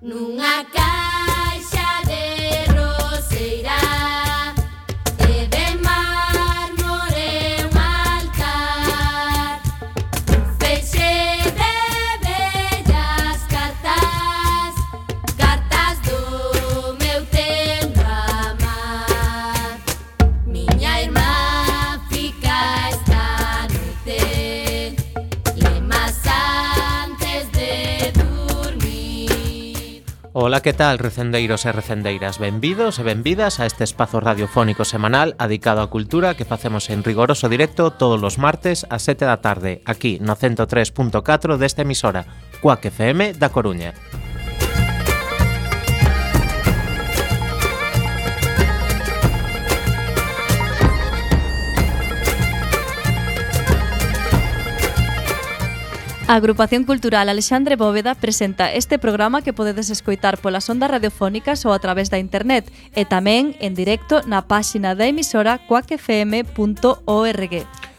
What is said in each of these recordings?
Nunha Ola, que tal, recendeiros e recendeiras? Benvidos e benvidas a este espazo radiofónico semanal adicado á cultura que facemos en rigoroso directo todos os martes a 7 da tarde, aquí no 103.4 desta emisora, Cuac FM da Coruña. A Agrupación Cultural Alexandre Bóveda presenta este programa que podedes escoitar polas ondas radiofónicas ou a través da internet e tamén en directo na páxina da emisora coacfm.org.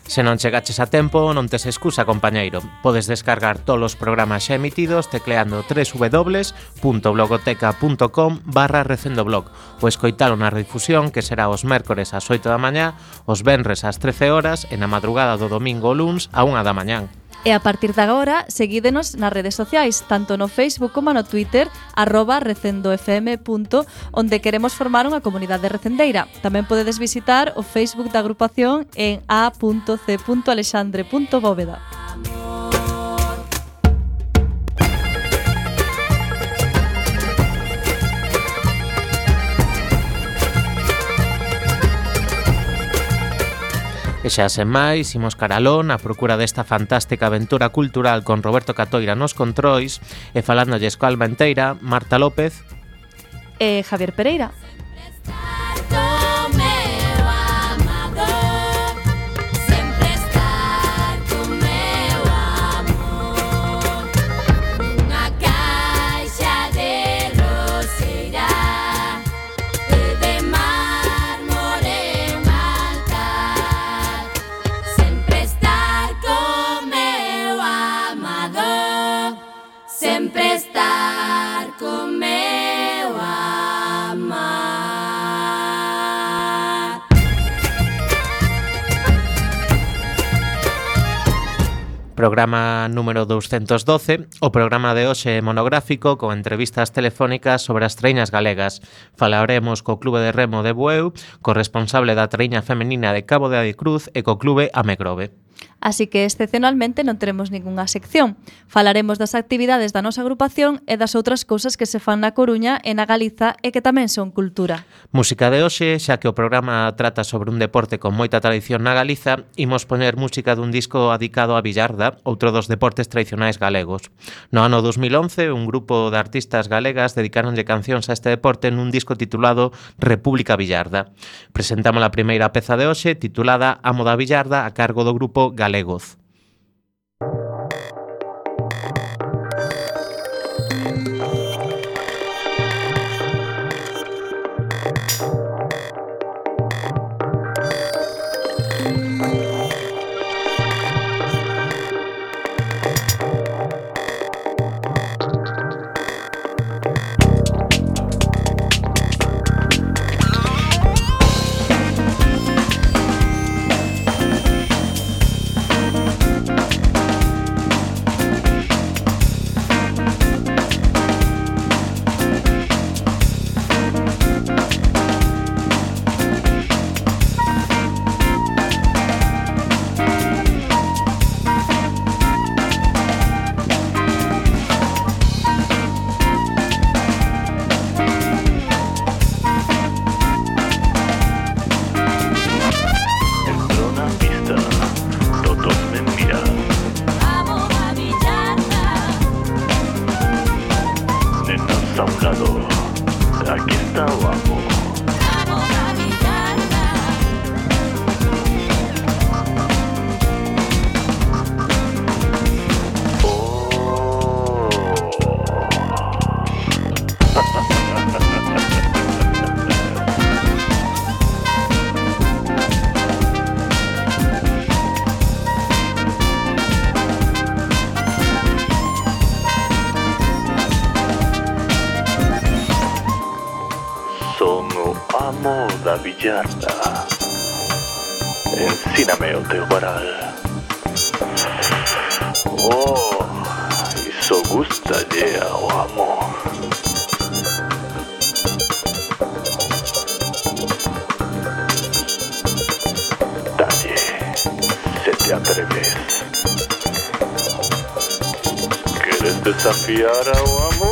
Se non chegaches a tempo, non tes excusa, compañeiro. Podes descargar todos os programas xa emitidos tecleando www.blogoteca.com barra recendoblog ou escoitar unha redifusión que será os mércores ás 8 da mañá, os venres ás 13 horas e na madrugada do domingo ou luns a 1 da mañán. E a partir de agora, seguídenos nas redes sociais, tanto no Facebook como no Twitter, arroba recendofm. onde queremos formar unha comunidade recendeira. Tamén podedes visitar o Facebook da agrupación en a.c.alexandre.bóveda. Música E xa sen máis, imos caralón a procura desta fantástica aventura cultural con Roberto Catoira nos controis e falándolles coa Almenteira, Marta López e Javier Pereira. programa número 212, o programa de hoxe monográfico con entrevistas telefónicas sobre as treiñas galegas. Falaremos co Clube de Remo de Bueu, co responsable da treiña femenina de Cabo de Adicruz e co Clube Amegrove así que excepcionalmente non teremos ningunha sección. Falaremos das actividades da nosa agrupación e das outras cousas que se fan na Coruña e na Galiza e que tamén son cultura. Música de hoxe, xa que o programa trata sobre un deporte con moita tradición na Galiza, imos poner música dun disco adicado a Villarda, outro dos deportes tradicionais galegos. No ano 2011, un grupo de artistas galegas dedicaronlle cancións a este deporte nun disco titulado República Villarda. Presentamos a primeira peza de hoxe, titulada Amo da Villarda, a cargo do grupo Galega galegos. te atreves? ¿Quieres desafiar a un amor?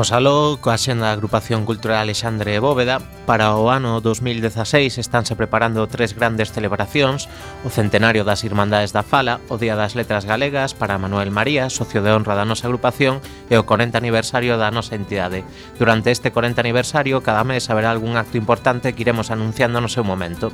Imos aló coa xenda da agrupación cultural Alexandre Bóveda. Para o ano 2016 estánse preparando tres grandes celebracións, o centenario das Irmandades da Fala, o Día das Letras Galegas para Manuel María, socio de honra da nosa agrupación, e o 40 aniversario da nosa entidade. Durante este 40 aniversario, cada mes haberá algún acto importante que iremos anunciando no seu momento.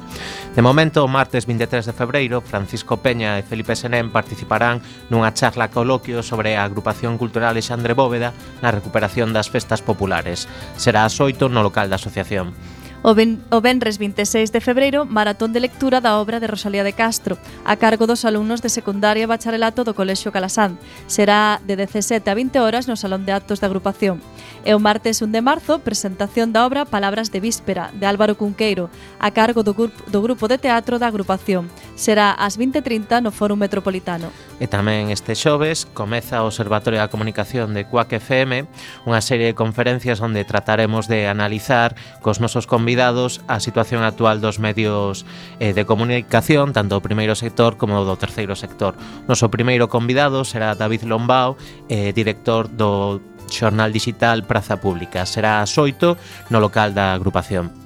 De momento, o martes 23 de febreiro, Francisco Peña e Felipe Senén participarán nunha charla coloquio sobre a agrupación cultural Alexandre Bóveda na recuperación das festas populares. Será ás 8 no local da asociación. O, ben, o venres 26 de febreiro, maratón de lectura da obra de Rosalía de Castro, a cargo dos alumnos de secundaria e bacharelato do Colexio Calasán. Será de 17 a 20 horas no Salón de Actos da agrupación. E o martes 1 de marzo, presentación da obra Palabras de Víspera, de Álvaro Cunqueiro, a cargo do, do grupo de teatro da agrupación. Será ás 20.30 no Fórum Metropolitano. E tamén este xoves comeza o Observatorio da Comunicación de Cuac FM, unha serie de conferencias onde trataremos de analizar cos nosos convidados coidados a situación actual dos medios eh, de comunicación, tanto do primeiro sector como do terceiro sector. Noso primeiro convidado será David Lombao, eh, director do xornal digital Praza Pública. Será a xoito no local da agrupación.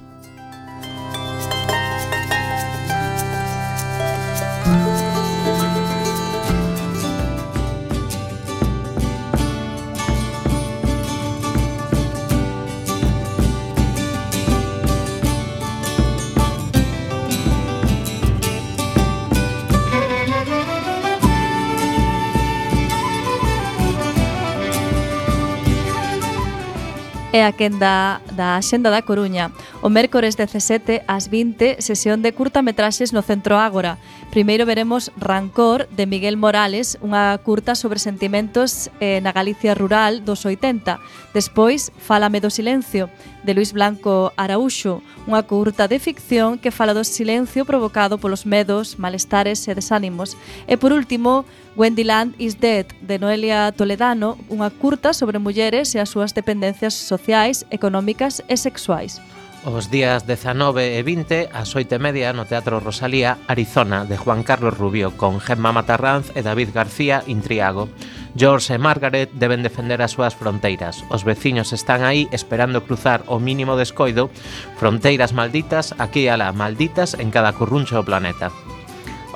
e a quenda da Xenda da Coruña. O mércores 17 ás 20, sesión de curtametraxes no Centro Ágora. Primeiro veremos Rancor, de Miguel Morales, unha curta sobre sentimentos eh, na Galicia rural dos 80. Despois, Fálame do silencio, de Luis Blanco Araúxo, unha curta de ficción que fala do silencio provocado polos medos, malestares e desánimos. E por último, Wendy Land is Dead, de Noelia Toledano, unha curta sobre mulleres e as súas dependencias sociais, económicas e sexuais. Os días 19 e 20 ás 8 e media no Teatro Rosalía, Arizona, de Juan Carlos Rubio, con Gemma Matarranz e David García Intriago. George e Margaret deben defender as súas fronteiras. Os veciños están aí esperando cruzar o mínimo descoido. Fronteiras malditas, aquí e alá, malditas en cada curruncho do planeta.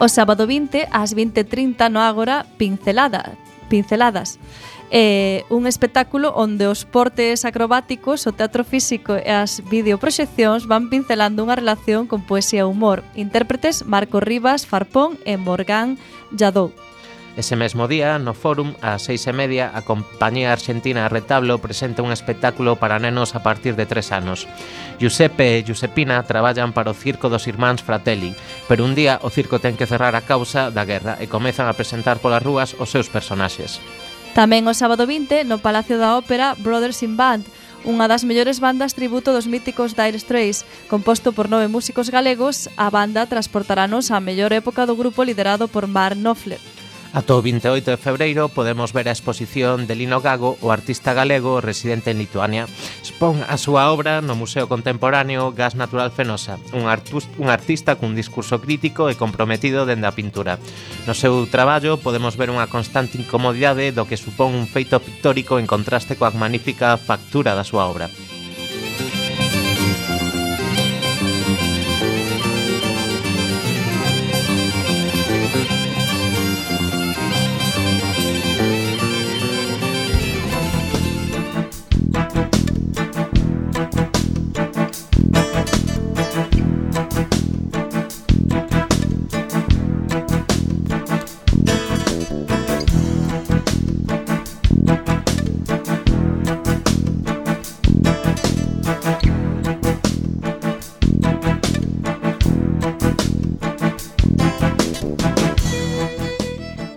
O sábado 20 ás 20.30 no Ágora, Pincelada, Pinceladas. Pinceladas eh, un espectáculo onde os portes acrobáticos, o teatro físico e as videoproxeccións van pincelando unha relación con poesía e humor. Intérpretes Marco Rivas, Farpón e Morgan Yadou. Ese mesmo día, no Fórum, ás seis e media, a compañía argentina Retablo presenta un espectáculo para nenos a partir de tres anos. Giuseppe e Giuseppina traballan para o circo dos irmáns Fratelli, pero un día o circo ten que cerrar a causa da guerra e comezan a presentar polas rúas os seus personaxes. Tamén o sábado 20, no Palacio da Ópera, Brothers in Band, unha das mellores bandas tributo dos míticos Dire Straits. Composto por nove músicos galegos, a banda transportaranos á mellor época do grupo liderado por Mark Knopfler. Ata o 28 de febreiro podemos ver a exposición de Lino Gago, o artista galego residente en Lituania expón a súa obra no Museo Contemporáneo Gas Natural Fenosa, un, un artista cun discurso crítico e comprometido dende a pintura. No seu traballo podemos ver unha constante incomodidade do que supón un feito pictórico en contraste coa magnífica factura da súa obra.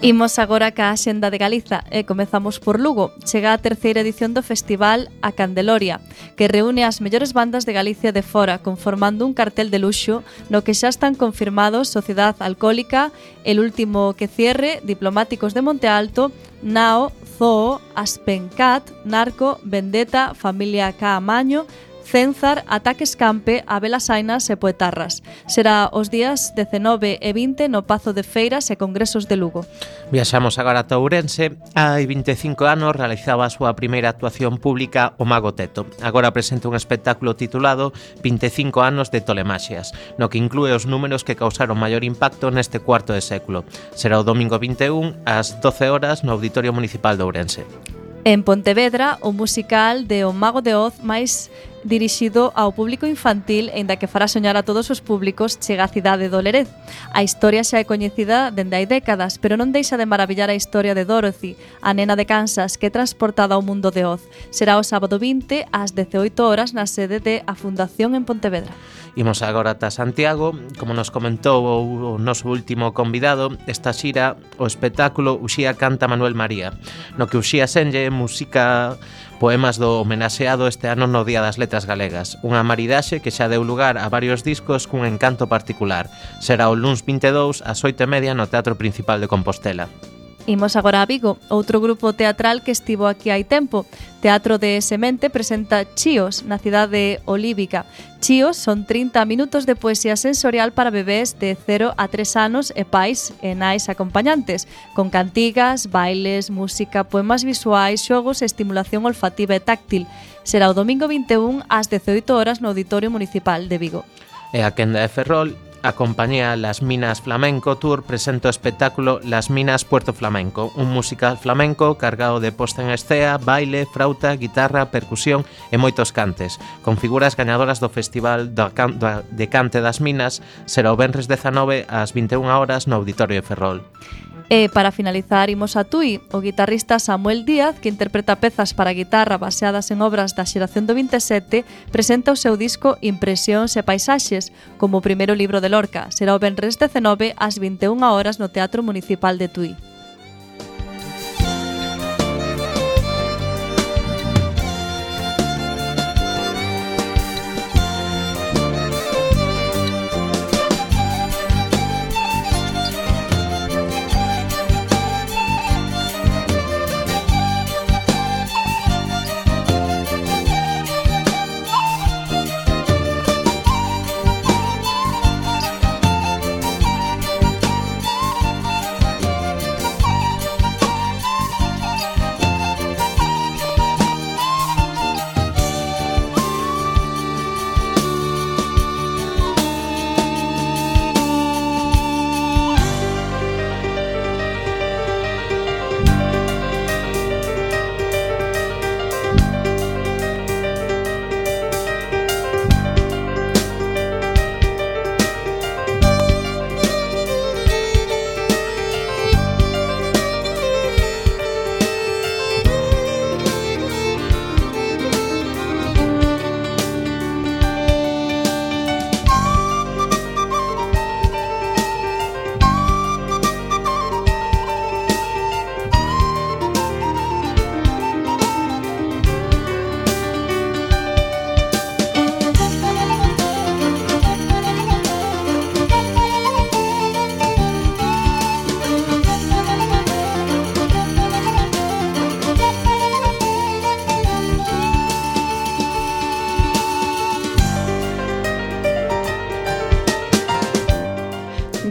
Imos agora ca Xenda de Galiza e comezamos por Lugo. Chega a terceira edición do festival A Candeloria, que reúne as mellores bandas de Galicia de fora, conformando un cartel de luxo no que xa están confirmados Sociedad Alcohólica, El Último que Cierre, Diplomáticos de Monte Alto, Nao, Zoo, Aspencat, Narco, Vendetta, Familia K. Amaño, Cenzar, Ataques Campe, Abelas Ainas e Poetarras. Será os días 19 e 20 no Pazo de Feiras e Congresos de Lugo. Viaxamos agora a Ourense. Hai 25 anos realizaba a súa primeira actuación pública o Mago Teto. Agora presenta un espectáculo titulado 25 anos de Tolemaxias, no que inclúe os números que causaron maior impacto neste cuarto de século. Será o domingo 21 ás 12 horas no Auditorio Municipal de Ourense. En Pontevedra, o musical de O Mago de Oz máis dirixido ao público infantil e da que fará soñar a todos os públicos chega a cidade do Lerez. A historia xa é coñecida dende hai décadas, pero non deixa de maravillar a historia de Dorothy, a nena de Kansas que é transportada ao mundo de Oz. Será o sábado 20 ás 18 horas na sede de a Fundación en Pontevedra. Imos agora ata Santiago, como nos comentou o noso último convidado, esta xira o espectáculo Uxía canta Manuel María, no que Uxía senlle música Poemas do homenaxeado este ano no Día das Letras Galegas, unha maridaxe que xa deu lugar a varios discos cun encanto particular. Será o luns 22 ás 8:30 no Teatro Principal de Compostela. Imos agora a Vigo, outro grupo teatral que estivo aquí hai tempo. Teatro de Semente presenta Chíos na cidade olívica. Chíos son 30 minutos de poesía sensorial para bebés de 0 a 3 anos e pais e nais acompañantes, con cantigas, bailes, música, poemas visuais, xogos e estimulación olfativa e táctil. Será o domingo 21 ás 18 horas no Auditorio Municipal de Vigo. E a quenda de Ferrol A compañía Las Minas Flamenco Tour presenta o espectáculo Las Minas Puerto Flamenco, un musical flamenco cargado de posta en escea, baile, frauta, guitarra, percusión e moitos cantes, con figuras gañadoras do Festival do Can de Cante das Minas, será o Benres 19 ás 21 horas no Auditorio de Ferrol. E para finalizar imos a Tui, o guitarrista Samuel Díaz, que interpreta pezas para guitarra baseadas en obras da xeración do 27, presenta o seu disco Impresións e Paisaxes, como o primeiro libro de Lorca. Será o Benres 19 ás 21 horas no Teatro Municipal de Tui.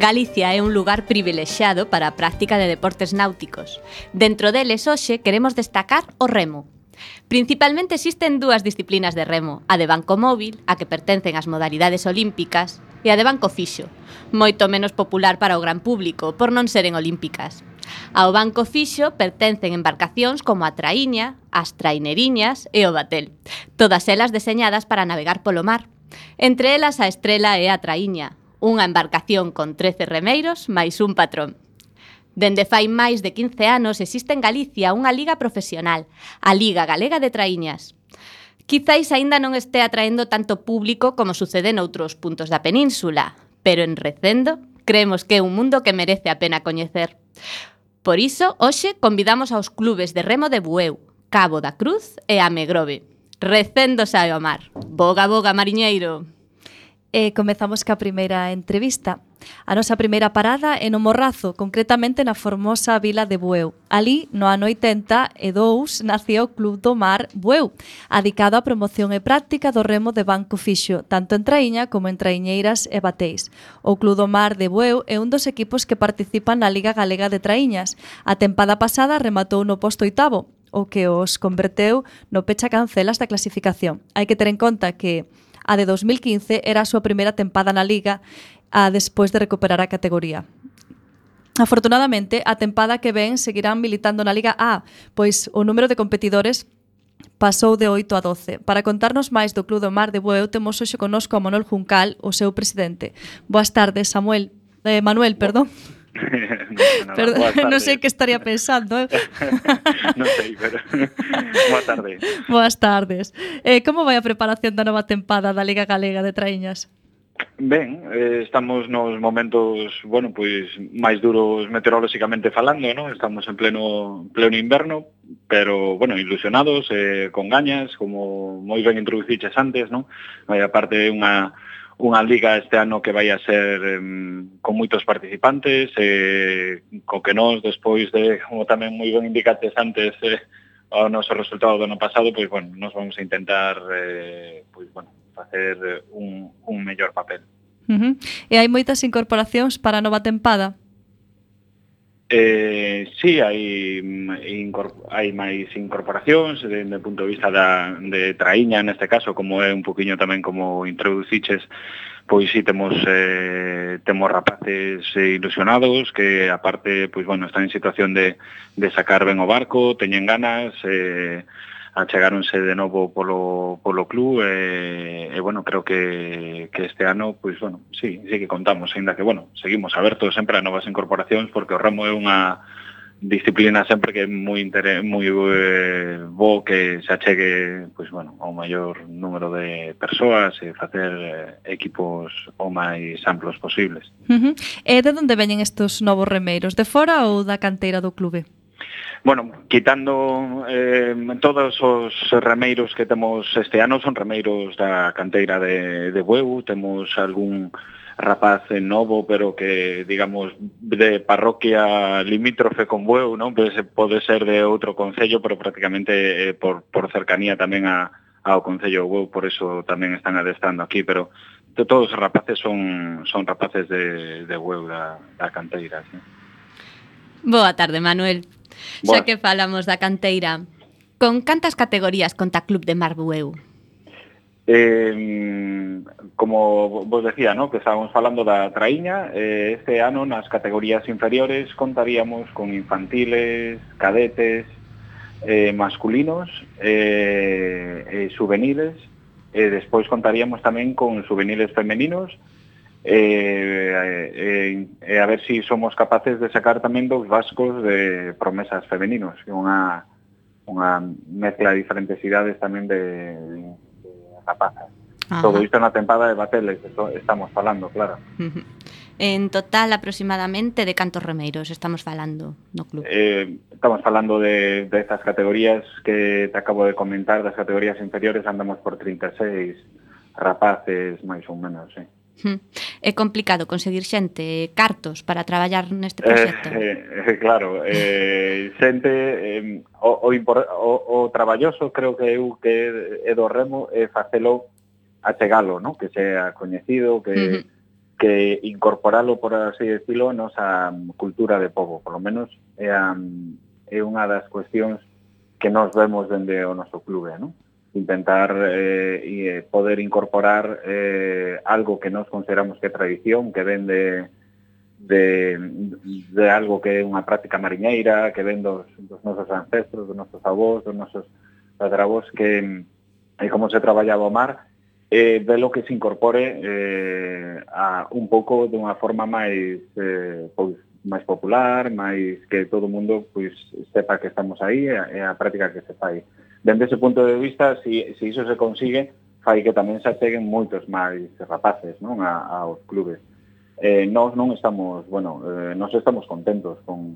Galicia é un lugar privilexiado para a práctica de deportes náuticos. Dentro deles, hoxe, queremos destacar o remo. Principalmente existen dúas disciplinas de remo, a de banco móvil, a que pertencen as modalidades olímpicas, e a de banco fixo, moito menos popular para o gran público, por non seren olímpicas. Ao banco fixo pertencen embarcacións como a traíña, as traineriñas e o batel, todas elas deseñadas para navegar polo mar. Entre elas a estrela e a traíña, Unha embarcación con 13 remeiros máis un patrón. Dende fai máis de 15 anos existe en Galicia unha liga profesional, a Liga Galega de Traíñas. Quizáis aínda non estea atraendo tanto público como sucede noutros puntos da península, pero en Recendo creemos que é un mundo que merece a pena coñecer. Por iso, hoxe convidamos aos clubes de remo de Bueu, Cabo da Cruz e a Megrove. Recendo sae ao mar. Boga, boga, mariñeiro! E comezamos ca primeira entrevista. A nosa primeira parada é no Morrazo, concretamente na formosa vila de Bueu. Ali, no ano 82, naceu o Club do Mar Bueu, adicado á promoción e práctica do remo de banco fixo, tanto en Traíña como en Traiñeiras e Bateis. O Club do Mar de Bueu é un dos equipos que participan na Liga Galega de Traíñas. A tempada pasada rematou no posto oitavo, o que os converteu no pecha cancelas da clasificación. Hai que ter en conta que A de 2015 era a súa primeira tempada na Liga a despois de recuperar a categoría. Afortunadamente, a tempada que ven seguirán militando na Liga A, pois o número de competidores pasou de 8 a 12. Para contarnos máis do Club do Mar de Bueu, temos hoxe conosco a Manuel Juncal, o seu presidente. Boas tardes, Samuel. Eh, Manuel, perdón. Bo Perdón, non sei que estaría pensando. Eh? non sei, pero boa tarde. Boas tardes. Eh, como vai a preparación da nova tempada da Liga Galega de Traíñas? Ben, eh, estamos nos momentos, bueno, pois máis duros meteorolóxicamente falando, non? Estamos en pleno pleno inverno, pero bueno, ilusionados, eh, con gañas, como moi ben introduciches antes, non? Vai aparte unha unha liga este ano que vai a ser um, con moitos participantes, eh, co que nós despois de, como tamén moi ben indicates antes, eh, o noso resultado do ano pasado, pois bueno, nós vamos a intentar eh, pois bueno, facer un, un mellor papel. Uh -huh. E hai moitas incorporacións para a nova tempada? Eh, sí, hai, mm, hai máis incorporacións dende o punto de vista da, de Traíña neste caso, como é un poquinho tamén como introduciches pois si sí, temos eh, temos rapaces ilusionados que aparte pois bueno, están en situación de, de sacar ben o barco, teñen ganas eh, achegáronse de novo polo, polo club e, e bueno, creo que, que este ano, pois bueno, sí, sí que contamos, ainda que bueno, seguimos abertos sempre a novas incorporacións porque o ramo é unha disciplina sempre que é moi moi eh, bo que se achegue pois bueno, ao maior número de persoas e facer eh, equipos o máis amplos posibles. Uh -huh. E de onde veñen estes novos remeiros? De fora ou da canteira do clube? bueno, quitando eh, todos os remeiros que temos este ano son remeiros da canteira de, de Bueu, temos algún rapaz novo, pero que, digamos, de parroquia limítrofe con Bueu, non? Pues, pode ser de outro concello, pero prácticamente eh, por, por cercanía tamén a, ao concello de Bueu, por eso tamén están adestando aquí, pero todos os rapaces son, son rapaces de, de Bueu da, da canteira, sí. Boa tarde, Manuel. Bueno. Xa que falamos da canteira, con cantas categorías conta Club de Marbueu? Eh, como vos decía, ¿no? que estábamos falando da traíña, eh, este ano nas categorías inferiores contaríamos con infantiles, cadetes, eh, masculinos, eh, eh, juveniles, e eh, despois contaríamos tamén con juveniles femeninos, e, e, e a ver se si somos capaces de sacar tamén dos vascos de promesas femeninos, unha, unha mezcla de diferentes idades tamén de, de, rapazas. Ajá. Todo isto na tempada de bateles, estamos falando, claro. En total, aproximadamente, de cantos remeiros estamos falando no club? Eh, estamos falando de, de estas categorías que te acabo de comentar, das categorías inferiores, andamos por 36 rapaces, máis ou menos, sí. Eh. Hm. É complicado conseguir xente, cartos para traballar neste proxecto? Eh, eh, eh claro, eh, xente, eh, o, o, o, o traballoso creo que eu que é do remo é facelo achegalo, ¿no? que sea coñecido, que, uh -huh. que incorporalo, por así decirlo, a nosa cultura de povo, por lo menos é, a, é unha das cuestións que nos vemos dende o noso clube, non? intentar eh, eh, poder incorporar eh, algo que nós consideramos que é tradición, que ven de, de, de algo que é unha práctica mariñeira, que ven dos, dos nosos ancestros, dos nosos avós, dos nosos padravós, que mm, e como se traballaba o mar, eh, de lo que se incorpore eh, a un pouco de unha forma máis eh, pois, máis popular, máis que todo o mundo pois, sepa que estamos aí e eh, a, a práctica que se fai. Eh, Dende ese punto de vista, se, si iso se consigue, fai que tamén se acheguen moitos máis rapaces non a, aos clubes. Eh, nós non estamos, bueno, eh, nós estamos contentos con,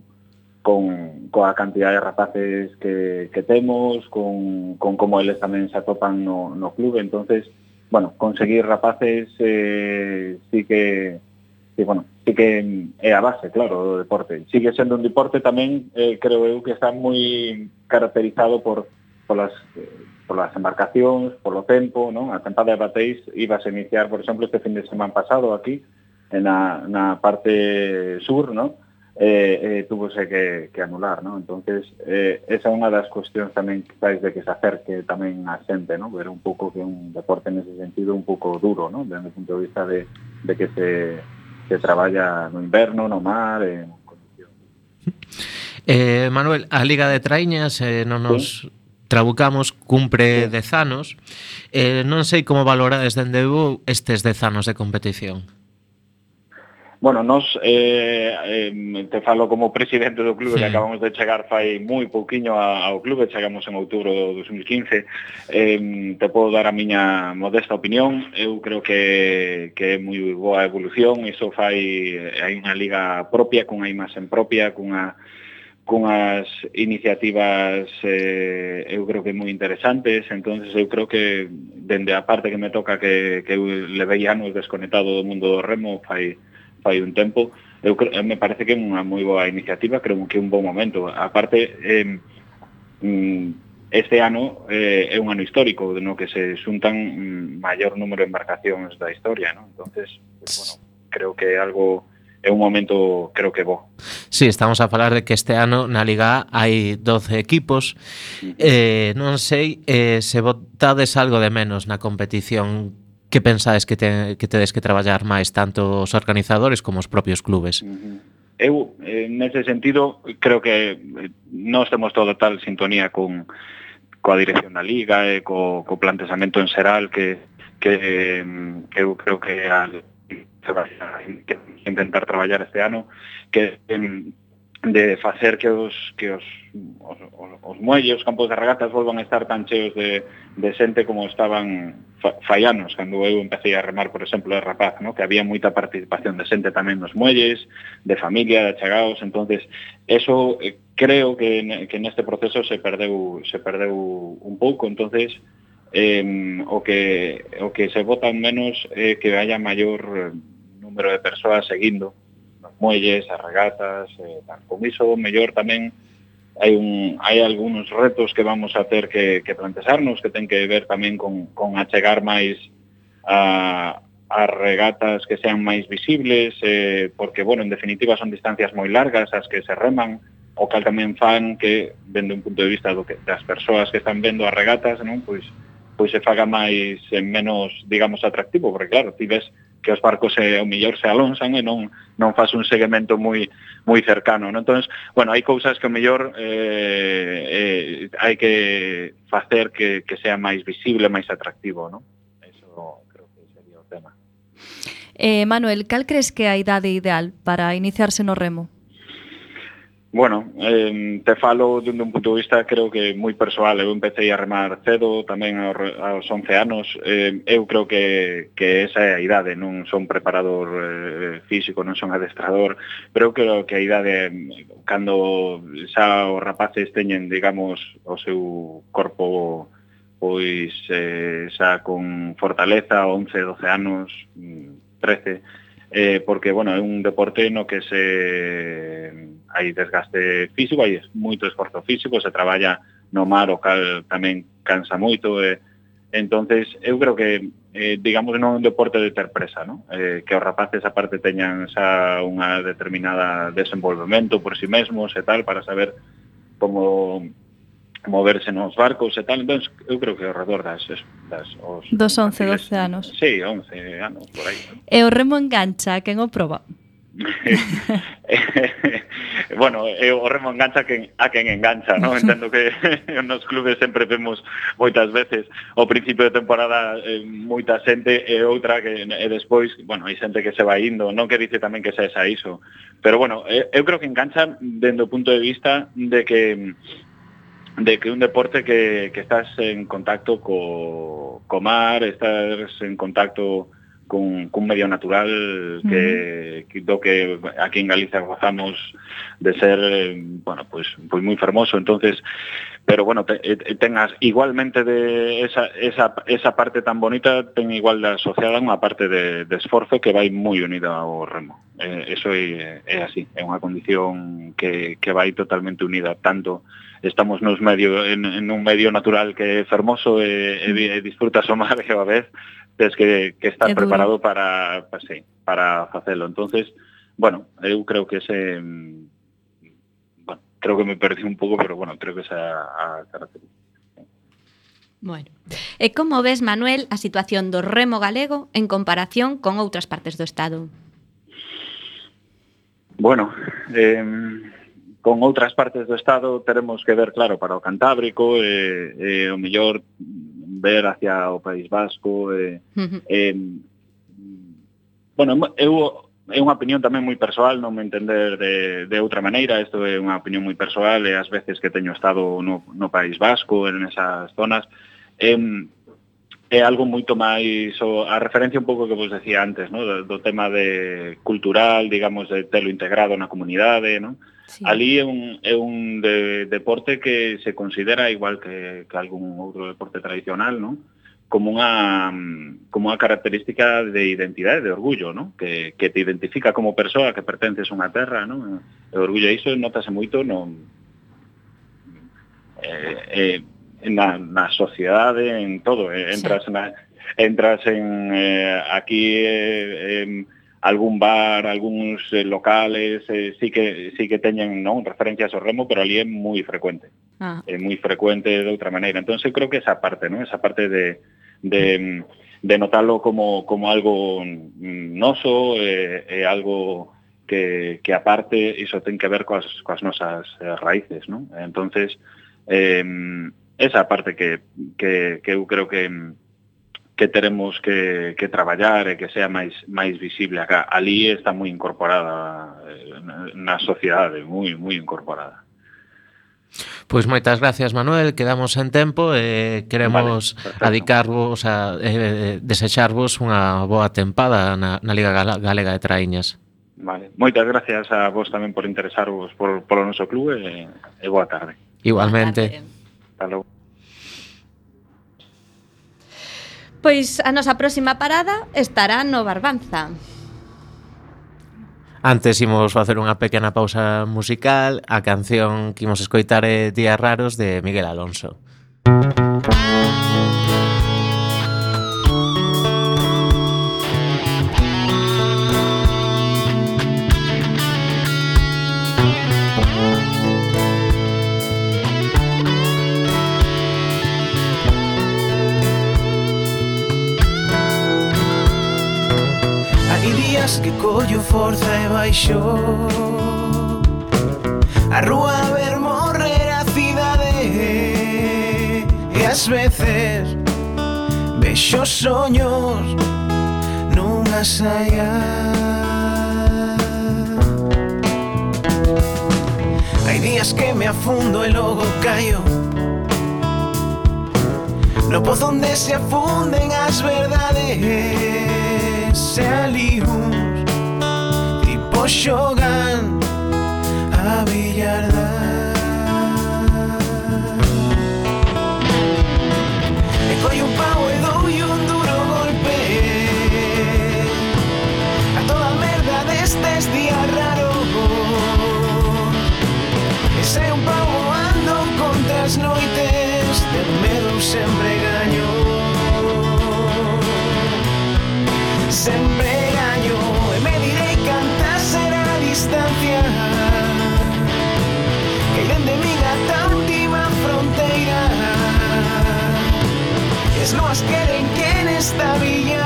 con coa cantidad de rapaces que, que temos, con, con como eles tamén se atopan no, no clube, entonces, bueno, conseguir rapaces eh, sí que sí, bueno, sí que é a base, claro, do deporte. Sigue sendo un deporte tamén, eh, creo eu, que está moi caracterizado por polas, polas embarcacións, polo tempo, non? A tempada de Bateis iba a iniciar, por exemplo, este fin de semana pasado aquí, na, na parte sur, non? eh, eh, tuvose que, que anular, ¿no? Entonces, eh, esa é unha das cuestións tamén quizáis de que se acerque tamén a xente, ¿no? Ver un pouco que un deporte nese sentido un pouco duro, ¿no? Desde o punto de vista de, de que se, se traballa no inverno, no mar, en condición. Eh, Manuel, a Liga de Traiñas eh, non nos... Sí Trabucamos cumpre 10 anos. Eh, non sei como valorades dende estes 10 anos de competición. Bueno, nos eh, eh, te falo como presidente do clube sí. que acabamos de chegar fai moi pouquiño ao clube, chegamos en outubro do 2015. Eh, te podo dar a miña modesta opinión, eu creo que, que é moi boa evolución, iso fai hai unha liga propia, cunha imaxen propia, cunha cunhas iniciativas eh, eu creo que moi interesantes, entonces eu creo que dende a parte que me toca que, que eu levei anos desconectado do mundo do remo fai, fai un tempo, eu creo, me parece que é unha moi boa iniciativa, creo que é un bom momento. A parte, eh, mm, este ano eh, é un ano histórico no que se xuntan mm, maior número de embarcacións da historia, ¿no? entonces, bueno, creo que é algo é un momento creo que bo. Sí, estamos a falar de que este ano na Liga hai 12 equipos. Eh, non sei eh, se votades algo de menos na competición que pensades que, te, que tedes que traballar máis tanto os organizadores como os propios clubes? Eu, eh, nese sentido, creo que non estemos todo tal sintonía con coa dirección da Liga e co, co plantesamento en Seral que, que que eu creo que al, se vai a intentar traballar este ano que de facer que os que os os, os, os muelles, os campos de regatas volvan a estar tan cheos de, de xente como estaban fa, faianos cando eu empecé a remar, por exemplo, de rapaz, no? que había moita participación de xente tamén nos muelles, de familia, de achegados, entonces eso eh, creo que, que neste proceso se perdeu se perdeu un pouco, entonces eh, o, que, o que se votan menos é eh, que haya maior eh, número de persoas seguindo nos muelles, as regatas, eh, tal. con iso mellor tamén hai un hai algúns retos que vamos a ter que, que plantexarnos que ten que ver tamén con, con achegar máis a, as regatas que sean máis visibles eh, porque, bueno, en definitiva son distancias moi largas as que se reman o cal tamén fan que, vendo un punto de vista do que, das persoas que están vendo as regatas, non? Pois, pues, pois se faga máis en menos, digamos, atractivo, porque claro, ti ves que os barcos se, o mellor se alonsan e non non faz un seguimento moi moi cercano, non? Entón, bueno, hai cousas que o mellor eh, eh, hai que facer que, que sea máis visible, máis atractivo, non? Eso creo que sería o tema. Eh, Manuel, cal crees que é a idade ideal para iniciarse no remo? Bueno, eh, te falo dende un punto de vista creo que moi persoal. Eu empecé a remar cedo, tamén aos 11 anos. Eh, eu creo que, que esa é a idade. Non son preparador eh, físico, non son adestrador, pero eu creo que a idade, cando xa os rapaces teñen, digamos, o seu corpo pois eh, xa con fortaleza, 11, 12 anos, 13, eh, porque bueno, é un deporte no que se hai desgaste físico, hai moito esforzo físico, se traballa no mar o cal tamén cansa moito e eh, entonces eu creo que eh, digamos non é un deporte de ter presa, ¿no? Eh, que os rapaces aparte teñan xa unha determinada desenvolvemento por si sí mesmos e tal para saber como moverse nos barcos e tal, entón eu creo que ao redor das, das os, dos 11, 12 anos. Sí, 11 anos, por aí. E o remo engancha, quen o proba? bueno, eu o remo engancha quen, a quen engancha, non? Entendo que nos clubes sempre vemos moitas veces o principio de temporada eh, moita xente e outra que e despois, bueno, hai xente que se vai indo, non que dice tamén que se esa iso. Pero bueno, eu creo que engancha dende o punto de vista de que de que un deporte que, que estás en contacto co, co mar, estás en contacto cun, cun medio natural que, que do que aquí en Galicia gozamos de ser, bueno, pues, pues muy fermoso, entonces, pero bueno, te, eh, tengas igualmente de esa, esa, esa parte tan bonita, ten igual de asociada unha parte de, de esforzo que vai moi unida ao remo. Eh, eso é, é así, é unha condición que, que vai totalmente unida tanto estamos nos medio en, en un medio natural que é fermoso e, eh, e, eh, e eh, disfrutas o mar e a vez tens que, que estar preparado para, pues, sí, para facelo. Entonces, bueno, eu creo que ese mm, bueno, creo que me perdí un pouco, pero bueno, creo que esa a característica. Bueno, e como ves, Manuel, a situación do remo galego en comparación con outras partes do Estado? Bueno, eh, con outras partes do Estado teremos que ver, claro, para o Cantábrico, e, eh, eh, o mellor ver hacia o País Vasco. Eh, uh eh, bueno, eu é unha opinión tamén moi persoal, non me entender de, de outra maneira, isto é unha opinión moi persoal, e as veces que teño estado no, no País Vasco, en esas zonas, eh, é algo moito máis o, a referencia un pouco que vos decía antes, ¿no? do, do tema de cultural, digamos, de telo integrado na comunidade, ¿no? Sí. Ali é un, é un de, deporte que se considera igual que, que algún outro deporte tradicional, non? como unha como unha característica de identidade, de orgullo, ¿no? Que, que te identifica como persoa que pertences a unha terra, ¿no? E orgullo iso notase moito no eh, eh, na, na sociedade, en todo, eh, entras sí. na, entras en eh, aquí eh, eh algún bar, algúns eh, locales, eh, sí que sí que teñen non referencias ao remo, pero ali é moi frecuente. Ah. É moi frecuente de outra maneira. Entón, eu creo que esa parte, non? Esa parte de de, de notalo como, como algo noso, eh, é algo que, que aparte iso ten que ver coas, coas nosas eh, raíces, non? Entonces, eh, esa parte que, que, que eu creo que, que teremos que, que traballar e que sea máis máis visible acá. Ali está moi incorporada eh, na sociedade, moi moi incorporada. Pois moitas gracias Manuel, quedamos en tempo e eh, queremos vale, perfecto. adicarvos a eh, desecharvos unha boa tempada na, na Liga Galega de Traíñas. Vale. Moitas gracias a vos tamén por interesarvos por, por o noso clube e, e boa tarde. Igualmente. Boa tarde. Hasta logo. Pois a nosa próxima parada estará no Barbanza. Antes imos facer unha pequena pausa musical. A canción que imos escoitar é Días Raros de Miguel Alonso. Música que collo forza e baixo. A rúa a ver morrer a cidade E ás veces vexo soños nunha saia. Hai días que me afundo e logo caio No pozo onde se afunden as verdades Se alivio nos xogan a billardar E coi un pau e doi un duro golpe. A toda merda destes días raros E se un pau ando contra as noites De medo sempre gaño Sempre nos queden que en esta villa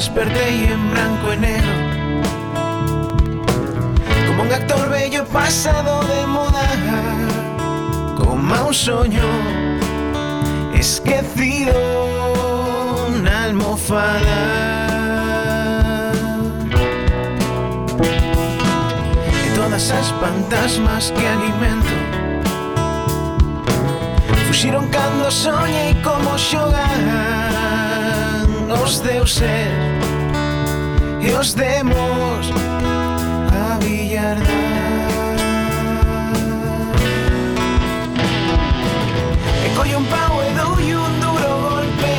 desperté y en blanco y negro. Como un actor bello pasado de moda, como un sueño esquecido, una almofada. y todas esas fantasmas que alimento, fusieron cuando soñé y como yo deu ser e os demos a billardar E collo un pau e dou un duro golpe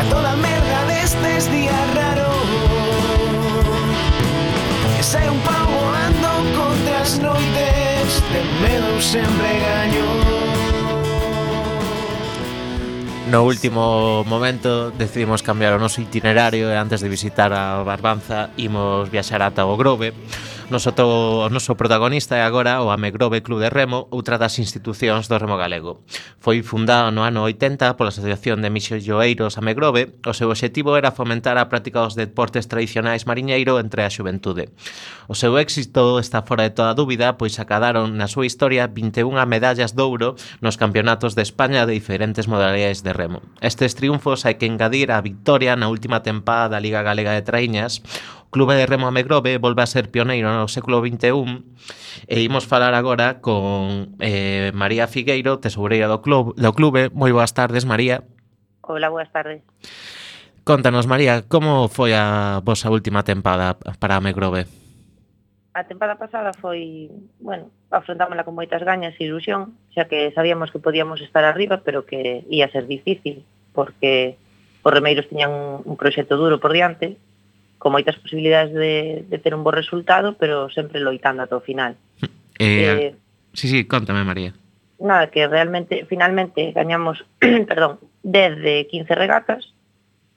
A toda a merda destes días raros. E sai un pau volando contra as noites De medo sempre gaño no último momento decidimos cambiar o noso itinerario e antes de visitar a Barbanza imos viaxar ata o Grove. Noso, to, o noso protagonista é agora o Amegrove Club de Remo, outra das institucións do remo galego. Foi fundado no ano 80 pola Asociación de Mixolloeiros Amegrove. O seu obxectivo era fomentar a práctica dos deportes tradicionais mariñeiro entre a xuventude. O seu éxito está fora de toda dúbida, pois acadaron na súa historia 21 medallas de ouro nos campeonatos de España de diferentes modalidades de remo. Estes triunfos hai que engadir a victoria na última tempada da Liga Galega de Traiñas, Clube de Remo Amegrove volve a ser pioneiro no século XXI e imos falar agora con eh, María Figueiro, tesoureira do, club, do clube. Moi boas tardes, María. Hola, boas tardes. Contanos, María, como foi a vosa última tempada para Amegrove? A tempada pasada foi, bueno, afrontámola con moitas gañas e ilusión, xa que sabíamos que podíamos estar arriba, pero que ia ser difícil, porque os remeiros tiñan un, un proxecto duro por diante, con moitas posibilidades de, de ter un bo resultado, pero sempre loitando ata o final. Eh, eh, sí, sí, contame, María. Nada, que realmente, finalmente, gañamos, perdón, 10 de 15 regatas,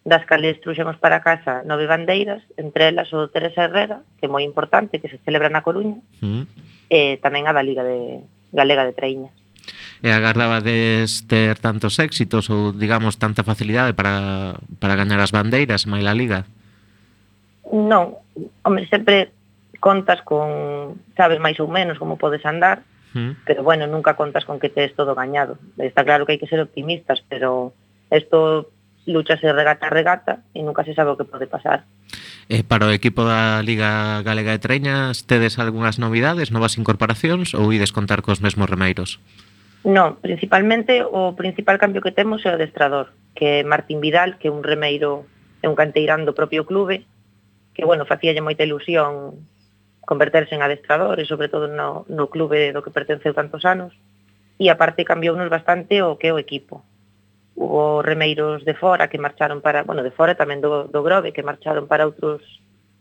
das cales truxemos para casa nove bandeiras, entre elas o Teresa Herrera, que é moi importante, que se celebra na Coruña, mm. e tamén a da Liga de, Galega de Traíñas. E agardabades ter tantos éxitos ou, digamos, tanta facilidade para, para gañar as bandeiras, máis a Liga? Non, home, sempre contas con, sabes máis ou menos como podes andar, mm. pero bueno, nunca contas con que tes todo gañado. Está claro que hai que ser optimistas, pero isto luchase regata a regata e nunca se sabe o que pode pasar. Eh, para o equipo da Liga Galega de Treñas, tedes algunhas novidades, novas incorporacións ou ides contar cos mesmos remeiros? Non, principalmente o principal cambio que temos é o adestrador, que é Martín Vidal, que é un remeiro, é un canteirán do propio clube, que bueno, facíalle moita ilusión converterse en adestrador e sobre todo no, no clube do que pertenceu tantos anos e aparte cambiou nos bastante o que é o equipo hubo remeiros de fora que marcharon para, bueno, de fora tamén do, do Grove que marcharon para outros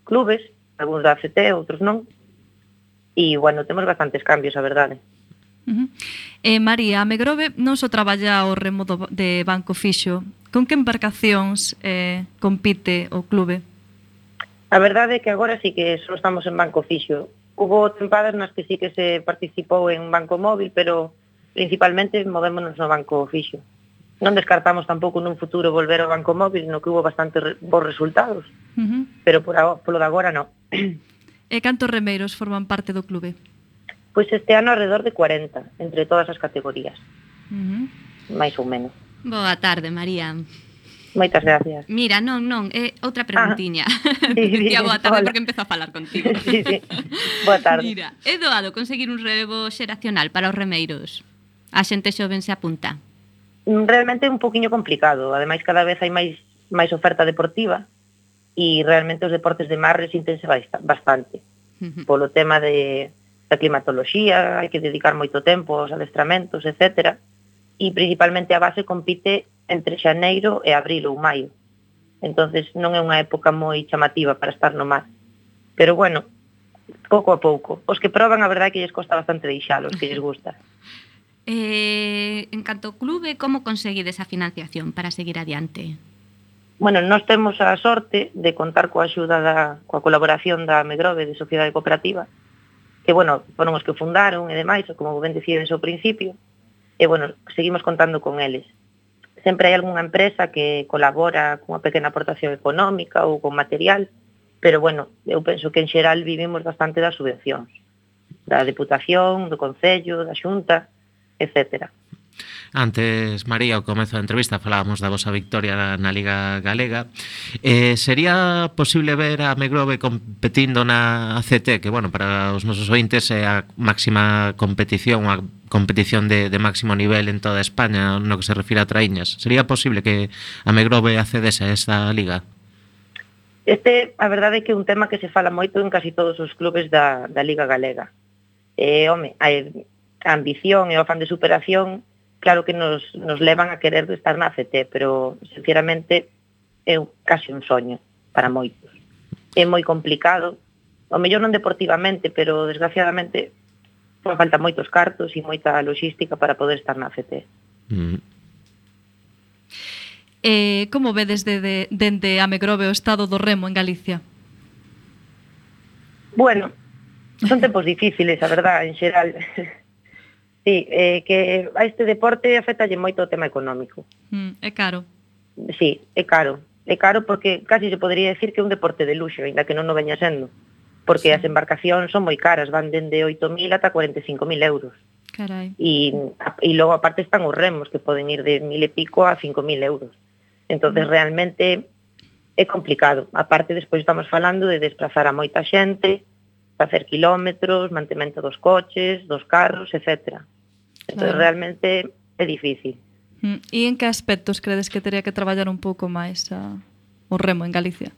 clubes algúns da FT, outros non e bueno, temos bastantes cambios a verdade Uh -huh. eh, María, a Megrove non só traballa o remo do, de Banco Fixo. Con que embarcacións eh, compite o clube? A verdade é que agora sí que só estamos en banco fixo. Hubo tempadas nas que sí que se participou en banco móvil, pero principalmente movémonos no banco fixo. Non descartamos tampouco nun futuro volver ao banco móvil, no que hubo bastante re bons resultados, uh -huh. pero por a, polo de agora non. E cantos remeiros forman parte do clube? Pois este ano alrededor de 40, entre todas as categorías. Uh -huh. Mais ou menos. Boa tarde, María. Moitas gracias. Mira, non, non, é eh, outra preguntiña. Ah, sí, sí, Tía, boa tarde, hola. porque empezo a falar contigo. sí, sí. Boa tarde. Mira, é doado conseguir un relevo xeracional para os remeiros? A xente xoven se apunta? Mm, realmente é un poquinho complicado. Ademais, cada vez hai máis máis oferta deportiva e realmente os deportes de mar resíntense bastante. Uh -huh. Polo tema de, da climatoloxía, hai que dedicar moito tempo aos adestramentos, etcétera e principalmente a base compite entre xaneiro e abril ou maio. Entonces non é unha época moi chamativa para estar no mar. Pero bueno, pouco a pouco. Os que proban, a verdade que lles costa bastante deixalos, que lles gusta. Eh, en canto clube, como conseguides a financiación para seguir adiante? Bueno, nós temos a sorte de contar coa axuda da coa colaboración da Megrove de Sociedade Cooperativa, que bueno, foron os que fundaron e demais, como ben decides ao principio, e, bueno, seguimos contando con eles. Sempre hai algunha empresa que colabora cunha pequena aportación económica ou con material, pero, bueno, eu penso que en xeral vivimos bastante das subvencións, da Deputación, do Concello, da Xunta, etcétera. Antes, María, ao comezo da entrevista falábamos da vosa victoria na, na Liga Galega. Eh, sería posible ver a Megrove competindo na ACT, que, bueno, para os nosos ointes é a máxima competición, a competición de, de máximo nivel en toda España no que se refira a traíñas. Sería posible que a Megrove accedese a esta liga? Este, a verdade é que é un tema que se fala moito en casi todos os clubes da, da Liga Galega. Eh, home, a, a ambición e o afán de superación claro que nos, nos levan a querer estar na CT, pero sinceramente é casi un soño para moitos. É moi complicado, o mellor non deportivamente, pero desgraciadamente pois falta moitos cartos e moita logística para poder estar na CT. Mm. Mm-hmm. Eh, como vedes desde dende a Megrove o estado do remo en Galicia? Bueno, son tempos difíciles, a verdad, en xeral. sí, eh, que a este deporte afectalle moito o tema económico. Mm, é caro. Sí, é caro. É caro porque casi se podría decir que é un deporte de luxo, ainda que non o veña sendo. Porque sí. as embarcacións son moi caras, van dende 8.000 ata 45.000 euros. Carai. E, e logo aparte están os remos, que poden ir de mil e pico a 5.000 euros. entonces mm. realmente é complicado. Aparte, despois estamos falando de desplazar a moita xente, facer quilómetros, mantemento dos coches, dos carros, etcétera. Entón, claro. realmente é difícil. Mm. E en que aspectos credes que teria que traballar un pouco máis a, ah, o remo en Galicia?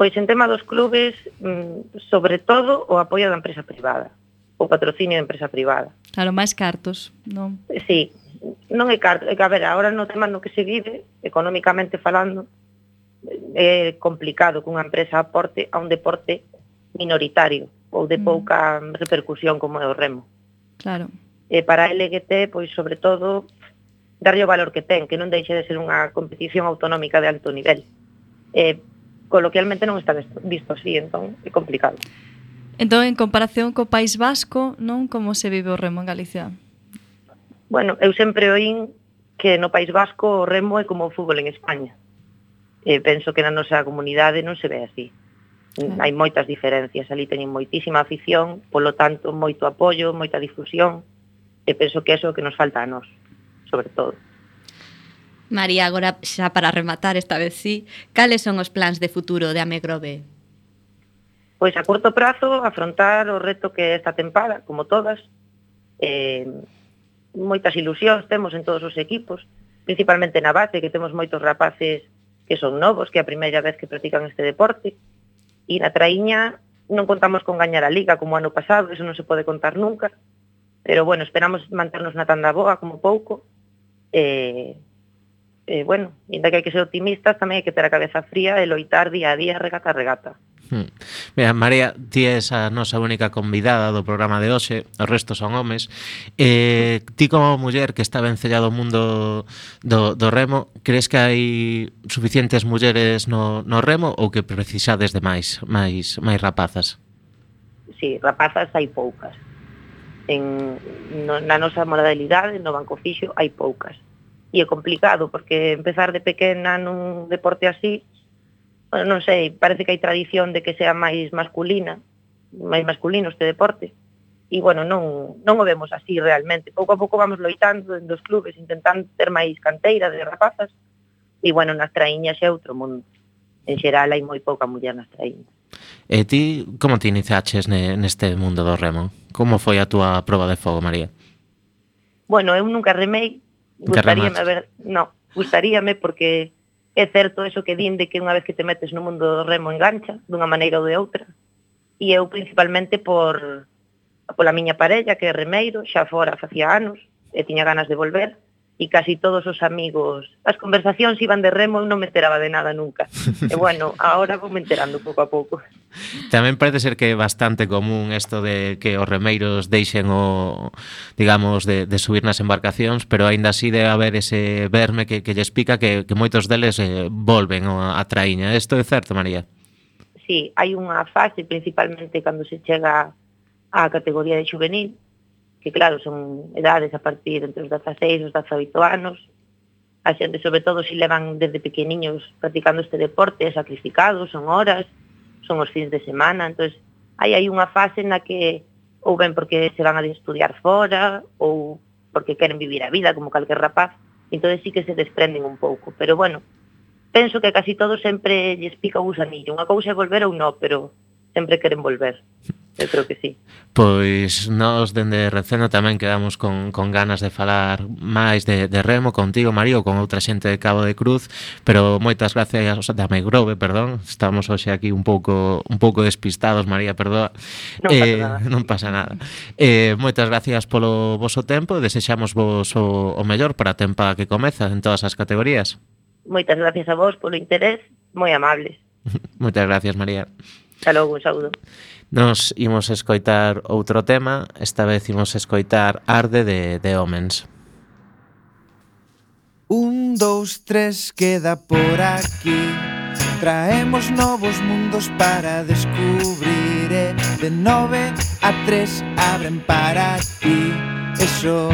Pois en tema dos clubes, mm, sobre todo o apoio da empresa privada, o patrocinio da empresa privada. Claro, máis cartos, non? Sí, non é carto, é que a ver, agora no tema no que se vive, económicamente falando, eh, é complicado que unha empresa aporte a un deporte minoritario ou de mm. pouca repercusión como é o remo. Claro eh, para a LGT, pois sobre todo, darlle o valor que ten, que non deixe de ser unha competición autonómica de alto nivel. Eh, coloquialmente non está visto, visto así, entón é complicado. Entón, en comparación co País Vasco, non como se vive o remo en Galicia? Bueno, eu sempre oín que no País Vasco o remo é como o fútbol en España. Eh, penso que na nosa comunidade non se ve así. Claro. Hai moitas diferencias, ali teñen moitísima afición, polo tanto, moito apoio, moita difusión, E penso que é o que nos falta a nós, sobre todo. María, agora xa para rematar esta vez sí, cales son os plans de futuro de Amegrove? Pois a corto prazo afrontar o reto que esta tempada, como todas, eh, moitas ilusións temos en todos os equipos, principalmente na base, que temos moitos rapaces que son novos, que é a primeira vez que practican este deporte, e na traíña non contamos con gañar a liga como ano pasado, eso non se pode contar nunca, Pero, bueno, esperamos manternos na tanda boa como pouco. E, e bueno, ainda que hai que ser optimistas, tamén hai que ter a cabeza fría e loitar día a día, regata a regata. Hmm. Mira, María, ti és a nosa única convidada do programa de hoxe, o resto son homes. Eh, ti como muller que está vencellado o mundo do, do remo, crees que hai suficientes mulleres no, no remo ou que precisades de máis, máis, máis rapazas? Sí, rapazas hai poucas en, no, na nosa modalidade, no banco fixo, hai poucas. E é complicado, porque empezar de pequena nun deporte así, non sei, parece que hai tradición de que sea máis masculina, máis masculino este deporte. E, bueno, non, non o vemos así realmente. Pouco a pouco vamos loitando en dos clubes, intentando ter máis canteira de rapazas, e, bueno, nas traíñas é outro mundo en xeral hai moi pouca muller nas traíñas. E ti, como te iniciaches neste mundo do remo? Como foi a túa proba de fogo, María? Bueno, eu nunca remei, gustaríame ver... no, gustaríame porque é certo eso que din de que unha vez que te metes no mundo do remo engancha dunha maneira ou de outra. E eu principalmente por pola miña parella que é remeiro, xa fora facía anos e tiña ganas de volver e casi todos os amigos. As conversacións iban de remo, eu non me enteraba de nada nunca. e bueno, agora vou me enterando pouco a pouco. Tamén parece ser que é bastante común isto de que os remeiros deixen o, digamos, de, de subir nas embarcacións, pero aínda así de haber ese verme que, que lles pica que, que moitos deles eh, volven a, a traíña. Isto é certo, María? Sí, hai unha fase, principalmente cando se chega á categoría de juvenil, que claro, son edades a partir entre os 16 e os 18 anos, a xente sobre todo se levan desde pequeniños practicando este deporte, é sacrificado, son horas, son os fins de semana, entonces hai aí unha fase na que ou ben porque se van a estudiar fora ou porque queren vivir a vida como calquer rapaz, entón sí que se desprenden un pouco, pero bueno, penso que casi todo sempre lles pica o gusanillo, unha cousa é volver ou non, pero sempre queren volver eu creo que sí. Pois nós dende Receno tamén quedamos con, con ganas de falar máis de, de Remo contigo, Mario, con outra xente de Cabo de Cruz, pero moitas gracias da Megrove, perdón, estamos hoxe aquí un pouco un pouco despistados, María, perdoa. Non eh, pasa nada. Non pasa nada. Eh, moitas gracias polo voso tempo, desexamos vos o, o mellor para a tempada que comeza en todas as categorías. Moitas gracias a vos polo interés, moi amables. moitas gracias, María. Hasta logo, un saúdo. Nos imos escoitar outro tema, esta vez imos escoitar Arde de, de Homens. Un, dous, tres, queda por aquí Traemos novos mundos para descubrir eh? De nove a tres abren para ti Eso,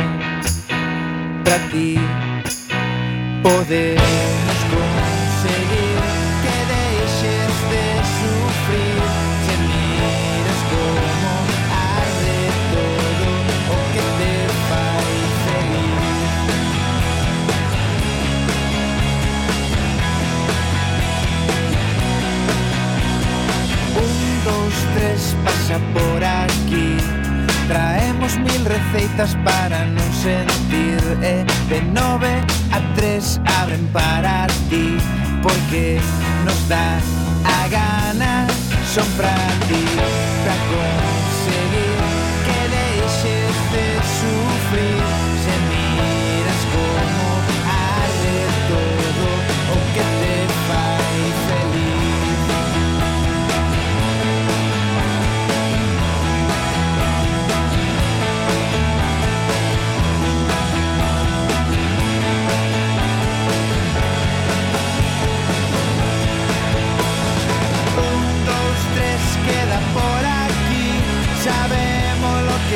para ti Poder mil receitas para non sentir E de nove a tres abren para ti Porque nos dá a gana Son para ti, para conseguir que deixes de sufrir.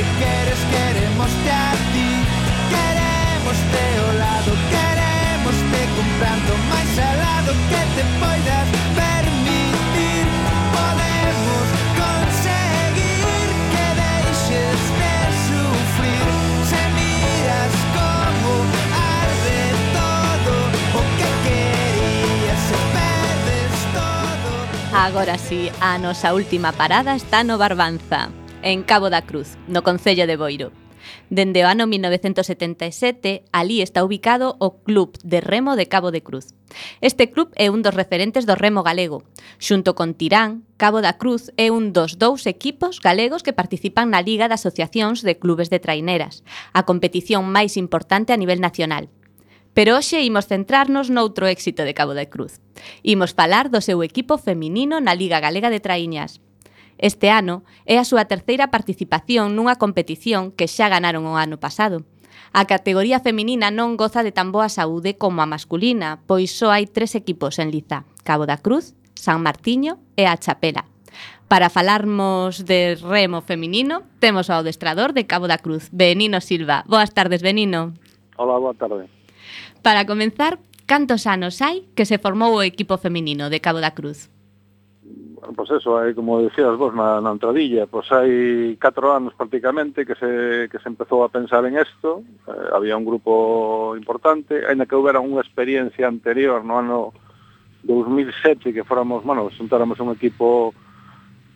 que queres queremos te a ti. Queremos te o lado, queremos te comprando máis alado que te poidas permitir. Podemos conseguir que deixes de sufrir. Se miras como arde todo o que querías se perdes todo. Agora sí, a nosa última parada está no Barbanza en Cabo da Cruz, no Concello de Boiro. Dende o ano 1977, ali está ubicado o Club de Remo de Cabo de Cruz. Este club é un dos referentes do remo galego. Xunto con Tirán, Cabo da Cruz é un dos dous equipos galegos que participan na Liga de Asociacións de Clubes de Traineras, a competición máis importante a nivel nacional. Pero hoxe imos centrarnos noutro éxito de Cabo da Cruz. Imos falar do seu equipo feminino na Liga Galega de Traiñas. Este ano é a súa terceira participación nunha competición que xa ganaron o ano pasado. A categoría feminina non goza de tan boa saúde como a masculina, pois só hai tres equipos en liza, Cabo da Cruz, San Martiño e a Chapela. Para falarmos de remo feminino, temos ao adestrador de Cabo da Cruz, Benino Silva. Boas tardes, Benino. Hola, boa tarde. Para comenzar, cantos anos hai que se formou o equipo feminino de Cabo da Cruz? bueno, pois pues eso, hai, como dicías vos na, na entradilla, pois pues hai 4 anos prácticamente que se, que se empezou a pensar en isto, eh, había un grupo importante, ainda que houbera unha experiencia anterior no ano 2007 que fóramos, bueno, xuntáramos un equipo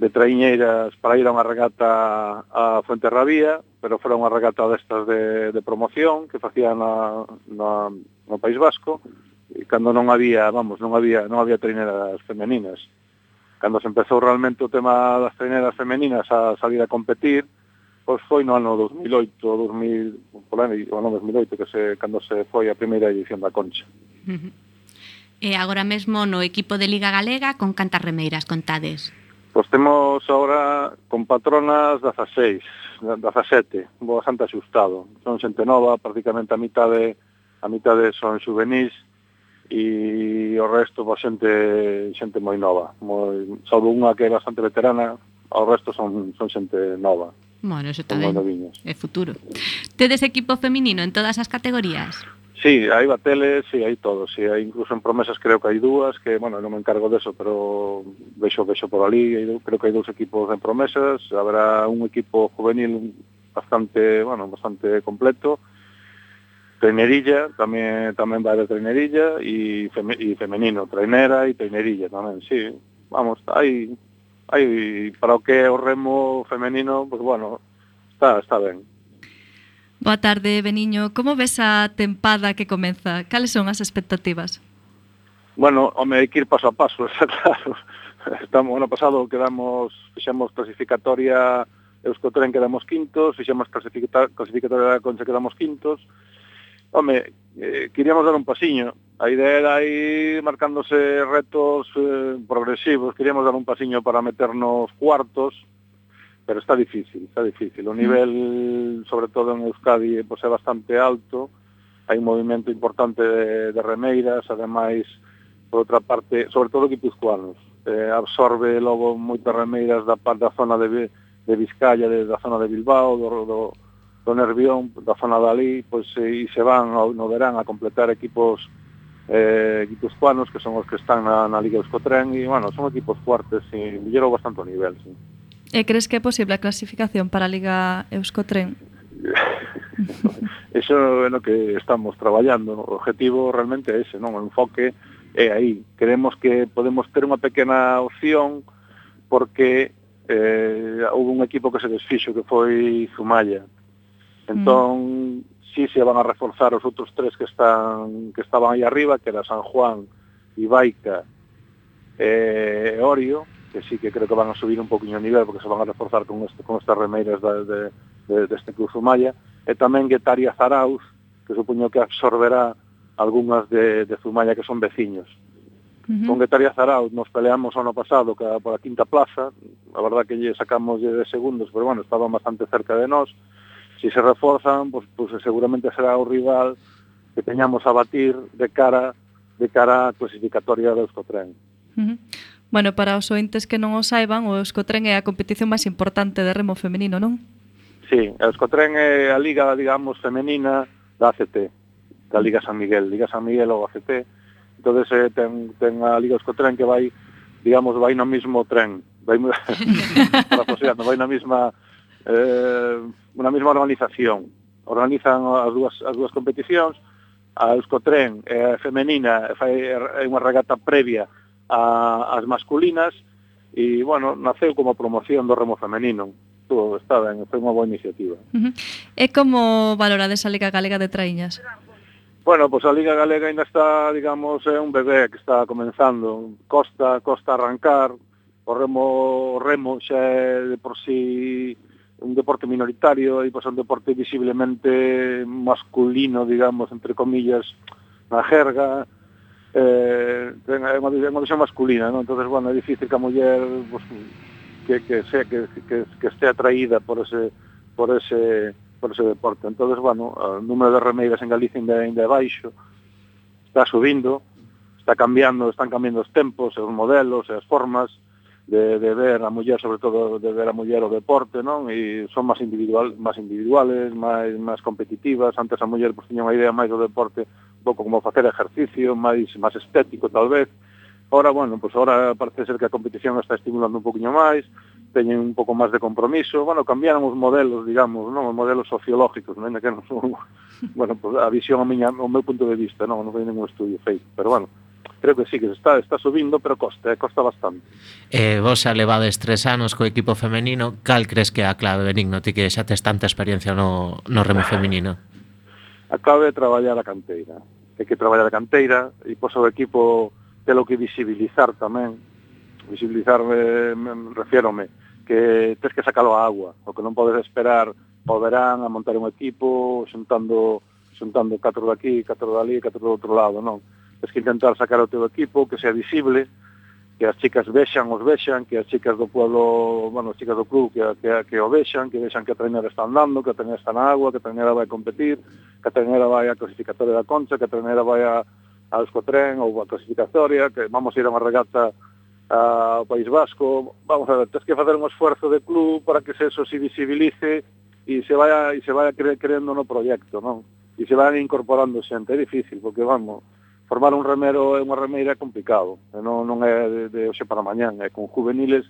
de traiñeiras para ir a unha regata a Fuenterrabía, pero fora unha regata destas de, de promoción que facían na, na, no País Vasco, e cando non había, vamos, non había, non había traineras femeninas cando se empezou realmente o tema das traineras femeninas a salir a competir, pois foi no ano 2008, 2000, por ano, o ano 2008, que se, cando se foi a primeira edición da Concha. Uh -huh. E agora mesmo no equipo de Liga Galega, con cantas remeiras contades? Pois temos agora con patronas 16, 17, bastante axustado. Son xente nova, prácticamente a mitade, a mitade son juvenis, e o resto va xente xente moi nova, moi, salvo unha que é bastante veterana, o resto son, son xente nova. Bueno, eso tamén é futuro. Tedes equipo feminino en todas as categorías? Sí, hai bateles, sí, hai todo, sí, hai incluso en promesas creo que hai dúas, que, bueno, non me encargo deso, pero vexo, vexo por ali, creo que hai dous equipos en promesas, habrá un equipo juvenil bastante, bueno, bastante completo, Trainerilla, tamén tamén vai de trainerilla e, feme, e femenino, trainera e trainerilla tamén, sí. Vamos, hai hai para o que é o remo femenino, pues bueno, está está ben. Boa tarde, Beniño. Como ves a tempada que comeza? Cales son as expectativas? Bueno, home, hai que ir paso a paso, está claro. Estamos, ano pasado quedamos, fixemos clasificatoria Euskotren quedamos quintos, fixemos clasificatoria da Concha quedamos quintos, home, eh, queríamos dar un pasiño. A idea era ir marcándose retos eh, progresivos, queríamos dar un pasiño para meternos cuartos, pero está difícil, está difícil. O mm. nivel, sobre todo en Euskadi, pues, é bastante alto, hai un movimento importante de, de remeiras, ademais, por outra parte, sobre todo guipuzcoanos, eh, absorbe logo moitas remeiras da, da zona de, de Vizcaya, de, da zona de Bilbao, do, do, do Nervión, da zona dali, pois eh, e se van ao, no verán a completar equipos eh, guipuzcoanos, que son os que están na, na Liga Euskotren, e, bueno, son equipos fuertes, e mellorou bastante o nivel, sí. E crees que é posible a clasificación para a Liga Euskotren? Eso é no que estamos traballando. O objetivo realmente é ese, non? O enfoque é aí. Creemos que podemos ter unha pequena opción porque eh, houve un equipo que se desfixo, que foi Zumalla, Entón, mm. sí se van a reforzar os outros tres que están que estaban aí arriba, que era San Juan, Ibaica e eh, Orio, que sí que creo que van a subir un poquinho o nivel porque se van a reforzar con, este, con estas remeiras da, de, de, deste Cruz Humaya, e tamén Guetaria Zaraus, que supoño que absorberá algunhas de, de Zumaya que son veciños. Uh -huh. Con Guetaria Zaraus nos peleamos ano pasado que, por a quinta plaza, a verdad que lle sacamos de segundos, pero bueno, estaban bastante cerca de nós, si se reforzan, pues, pues seguramente será o rival que teñamos a batir de cara de cara á clasificatoria do Euskotren. Uh -huh. Bueno, para os ointes que non o saiban, o Euskotren é a competición máis importante de remo femenino, non? Sí, o Euskotren é a liga, digamos, femenina da ACT, da Liga San Miguel, Liga San Miguel ou ACT. Entonces eh, ten, ten a Liga Euskotren que vai, digamos, vai no mismo tren, vai, para posibilidad, vai na mesma eh, unha mesma organización. Organizan as dúas, as dúas competicións, a Euskotren é eh, femenina, fai é unha regata previa a, as masculinas, e, bueno, naceu como promoción do remo femenino. Todo está ben, foi unha boa iniciativa. Uh -huh. E como valorades a Liga Galega de Traíñas? Bueno, pois pues a Liga Galega ainda está, digamos, é un bebé que está comenzando. Costa, costa arrancar, o remo, o remo xa é de por si sí un deporte minoritario e pois, un deporte visiblemente masculino, digamos, entre comillas, na jerga, eh, ten, é unha, é unha visión masculina, non? entonces, bueno, é difícil que a muller pues, que, que, sea, que, que, que estea atraída por ese, por ese, por ese deporte. entonces, bueno, o número de remeiras en Galicia ainda, ainda é baixo, está subindo, está cambiando, están cambiando os tempos, os modelos, as formas, de, de ver a muller, sobre todo de ver a muller o deporte, non? E son máis individual, máis individuales, máis máis competitivas. Antes a muller pues, tiña unha idea máis do deporte, un pouco como facer exercicio, máis máis estético tal vez. Ora, bueno, pois ora parece ser que a competición está estimulando un poquinho máis, teñen un pouco máis de compromiso, bueno, cambiaron os modelos, digamos, non, os modelos sociológicos, non, que non son, bueno, pois a visión a miña, o meu punto de vista, non, non foi ningún estudio feito, pero bueno, creo que sí, que está, está subindo, pero costa, eh, costa bastante. Eh, vos xa levades tres anos co equipo femenino, cal crees que é a clave, Benigno, ti que xa tes tanta experiencia no, no remo femenino? A clave é traballar a canteira. Hai que traballar a canteira e pois o equipo telo que visibilizar tamén. Visibilizar, eh, refiérome, que tens que sacalo a agua, o que non podes esperar ao verán a montar un equipo xuntando xuntando catro de aquí, catro de ali, catro do outro lado, non? tens que intentar sacar o teu equipo, que sea visible, que as chicas vexan, os vexan, que as chicas do pueblo, bueno, as chicas do club que, que, que o vexan, que vexan que a trainera está andando, que a trainera está na agua, que a trainera vai competir, que a trainera vai a clasificatoria da Concha, que a trainera vai a, a Euskotren ou a clasificatoria, que vamos a ir a unha regata ao País Vasco, vamos a ver, tens que facer un esforzo de club para que se eso se visibilice e se vaya, e se vaya cre creendo no proyecto, non? E se vayan incorporando xente, é difícil, porque vamos, formar un remero é unha remeira é complicado, non, non é de, de hoxe para mañán, é con juveniles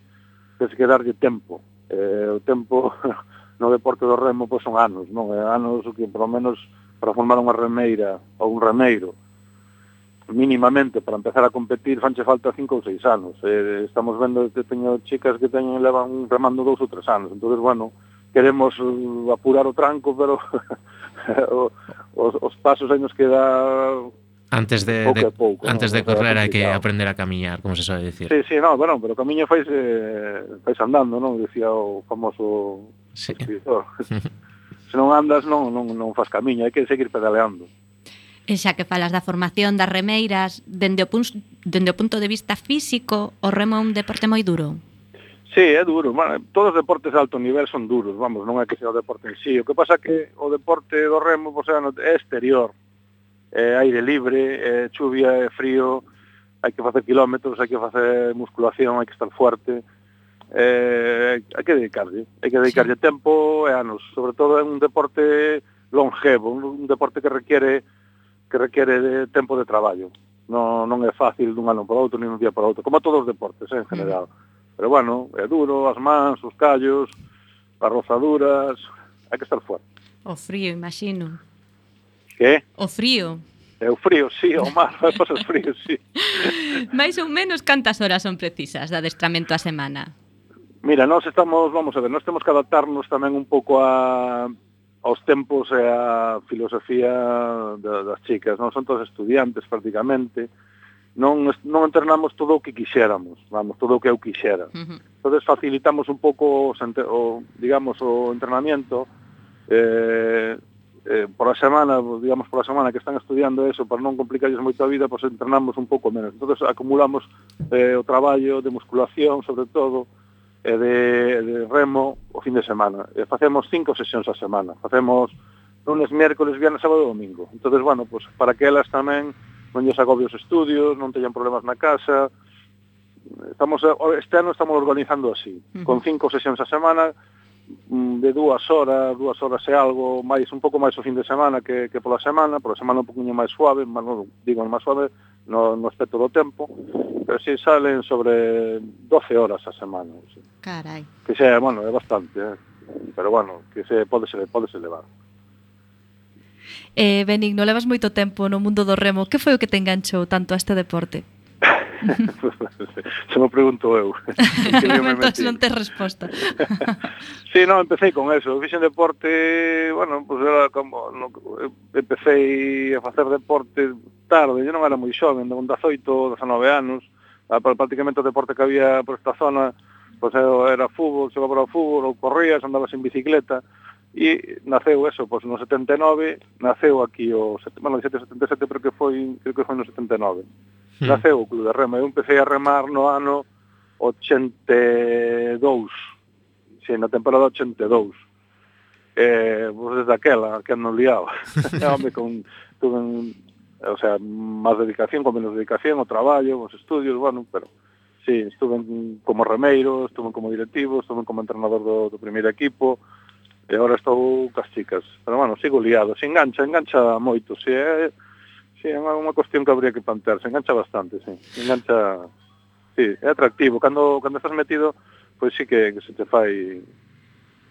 tens que darlle tempo. Eh, o tempo no deporte do remo pois son anos, non? É anos que por lo menos para formar unha remeira ou un remeiro mínimamente para empezar a competir fanche falta cinco ou seis anos. Eh, estamos vendo que teño chicas que teñen levan remando dous ou tres anos. Entonces, bueno, queremos uh, apurar o tranco, pero os, os pasos aí nos queda antes de, pouco de pouco, antes de correr hai que aprender a camiñar, como se sabe dicir. Sí, sí, no, bueno, pero camiño fais eh, fais andando, non? Dicía o famoso sí. escritor. se non andas non non non fas camiño, hai que seguir pedaleando. E xa que falas da formación das remeiras, dende o, punto, dende o punto de vista físico, o remo é un deporte moi duro. Sí, é duro. Bueno, todos os deportes de alto nivel son duros, vamos, non é que sea o deporte en sí. O que pasa que o deporte do remo pois, é exterior, eh, aire libre, eh, chuvia, eh, frío, hai que facer kilómetros, hai que facer musculación, hai que estar fuerte, eh, hai que dedicarlle, hai que dedicarlle sí. tempo e anos, sobre todo é un deporte longevo, un, un deporte que requiere que requiere de tempo de traballo. Non, non é fácil dun ano para outro, nin un día para outro, como todos os deportes eh, en general. Mm. Pero bueno, é duro, as mans, os callos, as rozaduras, hai que estar fuerte. O frío, imagino. Que? O frío. É o frío, sí, o mar, é para o frío, sí. Mais ou menos cantas horas son precisas de adestramento a semana? Mira, nós estamos, vamos a ver, nós temos que adaptarnos tamén un pouco a aos tempos e a filosofía das chicas, non son todos estudiantes prácticamente, non, non entrenamos todo o que quixéramos, vamos, todo o que eu quixera. Uh -huh. Facilitamos un pouco o digamos, o entrenamiento, eh, eh, por a semana, digamos, por a semana que están estudiando eso para non complicarles moito a vida, pois pues, entrenamos un pouco menos. Entonces acumulamos eh, o traballo de musculación, sobre todo, e eh, de, de remo o fin de semana. Eh, facemos cinco sesións a semana. Facemos lunes, miércoles, viernes, sábado e domingo. Entonces, bueno, pues para que elas tamén non lles agobios estudios, non teñan problemas na casa. Estamos este ano estamos organizando así, uh -huh. con cinco sesións a semana, Mm, de dúas horas, dúas horas e algo, máis un pouco máis o fin de semana que, que pola semana, pola semana un poquinho máis suave, máis, non, digo máis suave no, no aspecto do tempo, pero si salen sobre 12 horas a semana. Sí. Carai. Que xa, bueno, é bastante, eh? pero bueno, que se pode ser, pode ser levar. Eh, Benigno, levas moito tempo no mundo do remo. Que foi o que te enganchou tanto a este deporte? se me pregunto eu. que me Entón non tes resposta. sí, no, empecé con eso. Fixen deporte, bueno, pues era como, no, empecé a facer deporte tarde, eu non era moi xoven, con 18, 19 anos, ah, prácticamente o deporte que había por esta zona, pues era fútbol, xogaba para o fútbol, ou corrías, andabas en bicicleta, e naceu eso, pois no 79, naceu aquí o, bueno, 77, pero que foi, creo que foi no 79 mm. naceu o Club de Remo. Eu empecé a remar no ano 82, sí, na temporada 82. Eh, pues desde aquela, que non liaba. Home, con, tuve un, o sea, máis dedicación, con menos dedicación, o traballo, os estudios, bueno, pero sí, estuve como remeiro, estuve como directivo, estuve como entrenador do, do primeiro equipo, e agora estou cas chicas. Pero, bueno, sigo liado, se engancha, engancha moito, se é... Eh, Sí, é unha, unha cuestión que habría que plantearse, engancha bastante, sí. Engancha, sí, é atractivo. Cando, cando estás metido, pois sí que, que se te fai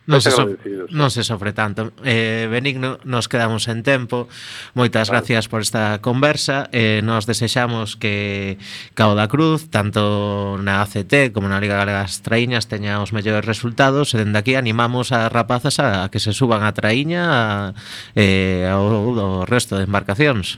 non se, so, non se sofre tanto. Eh, Benigno, nos quedamos en tempo. Moitas vale. gracias por esta conversa. Eh, nos desexamos que Cao da Cruz, tanto na ACT como na Liga Galega das Traíñas, teña os mellores resultados. E dende aquí animamos a rapazas a, a que se suban a Traíña e eh, ao, ao resto de embarcacións.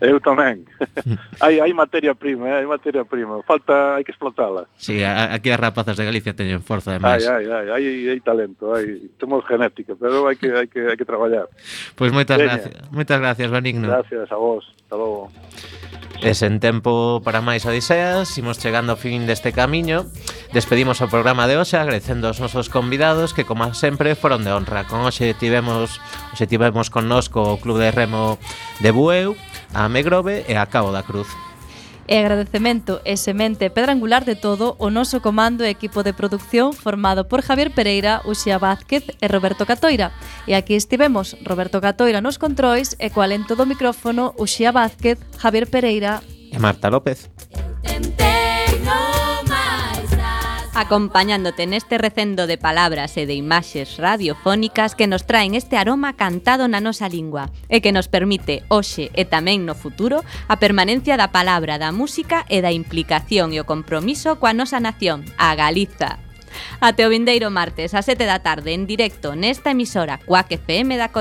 Eu tamén. hai, hai materia prima, eh, hai materia prima. Falta, hai que explotala. Sí, aquí as rapazas de Galicia teñen forza, ademais. Hai, hai, hai, hai, hai talento, hai, temos genética, pero hai que, hai que, hai que traballar. Pois pues moitas, gracias, moitas gracias, Benigno. Gracias a vos, hasta logo. E sen tempo para máis odiseas, imos chegando ao fin deste camiño. Despedimos o programa de hoxe agradecendo aos nosos convidados que, como sempre, foron de honra. Con hoxe tivemos, hoxe tivemos connosco o Club de Remo de Bueu, a a Megrove e a Cabo da Cruz. E agradecemento e semente pedra angular de todo o noso comando e equipo de producción formado por Javier Pereira, Uxía Vázquez e Roberto Catoira. E aquí estivemos Roberto Catoira nos controis e co alento do micrófono Uxía Vázquez, Javier Pereira e Marta López. Entente acompañándote neste recendo de palabras e de imaxes radiofónicas que nos traen este aroma cantado na nosa lingua e que nos permite hoxe e tamén no futuro a permanencia da palabra, da música e da implicación e o compromiso coa nosa nación, a Galiza. Ate o vindeiro martes a 7 da tarde en directo nesta emisora Cuac FM da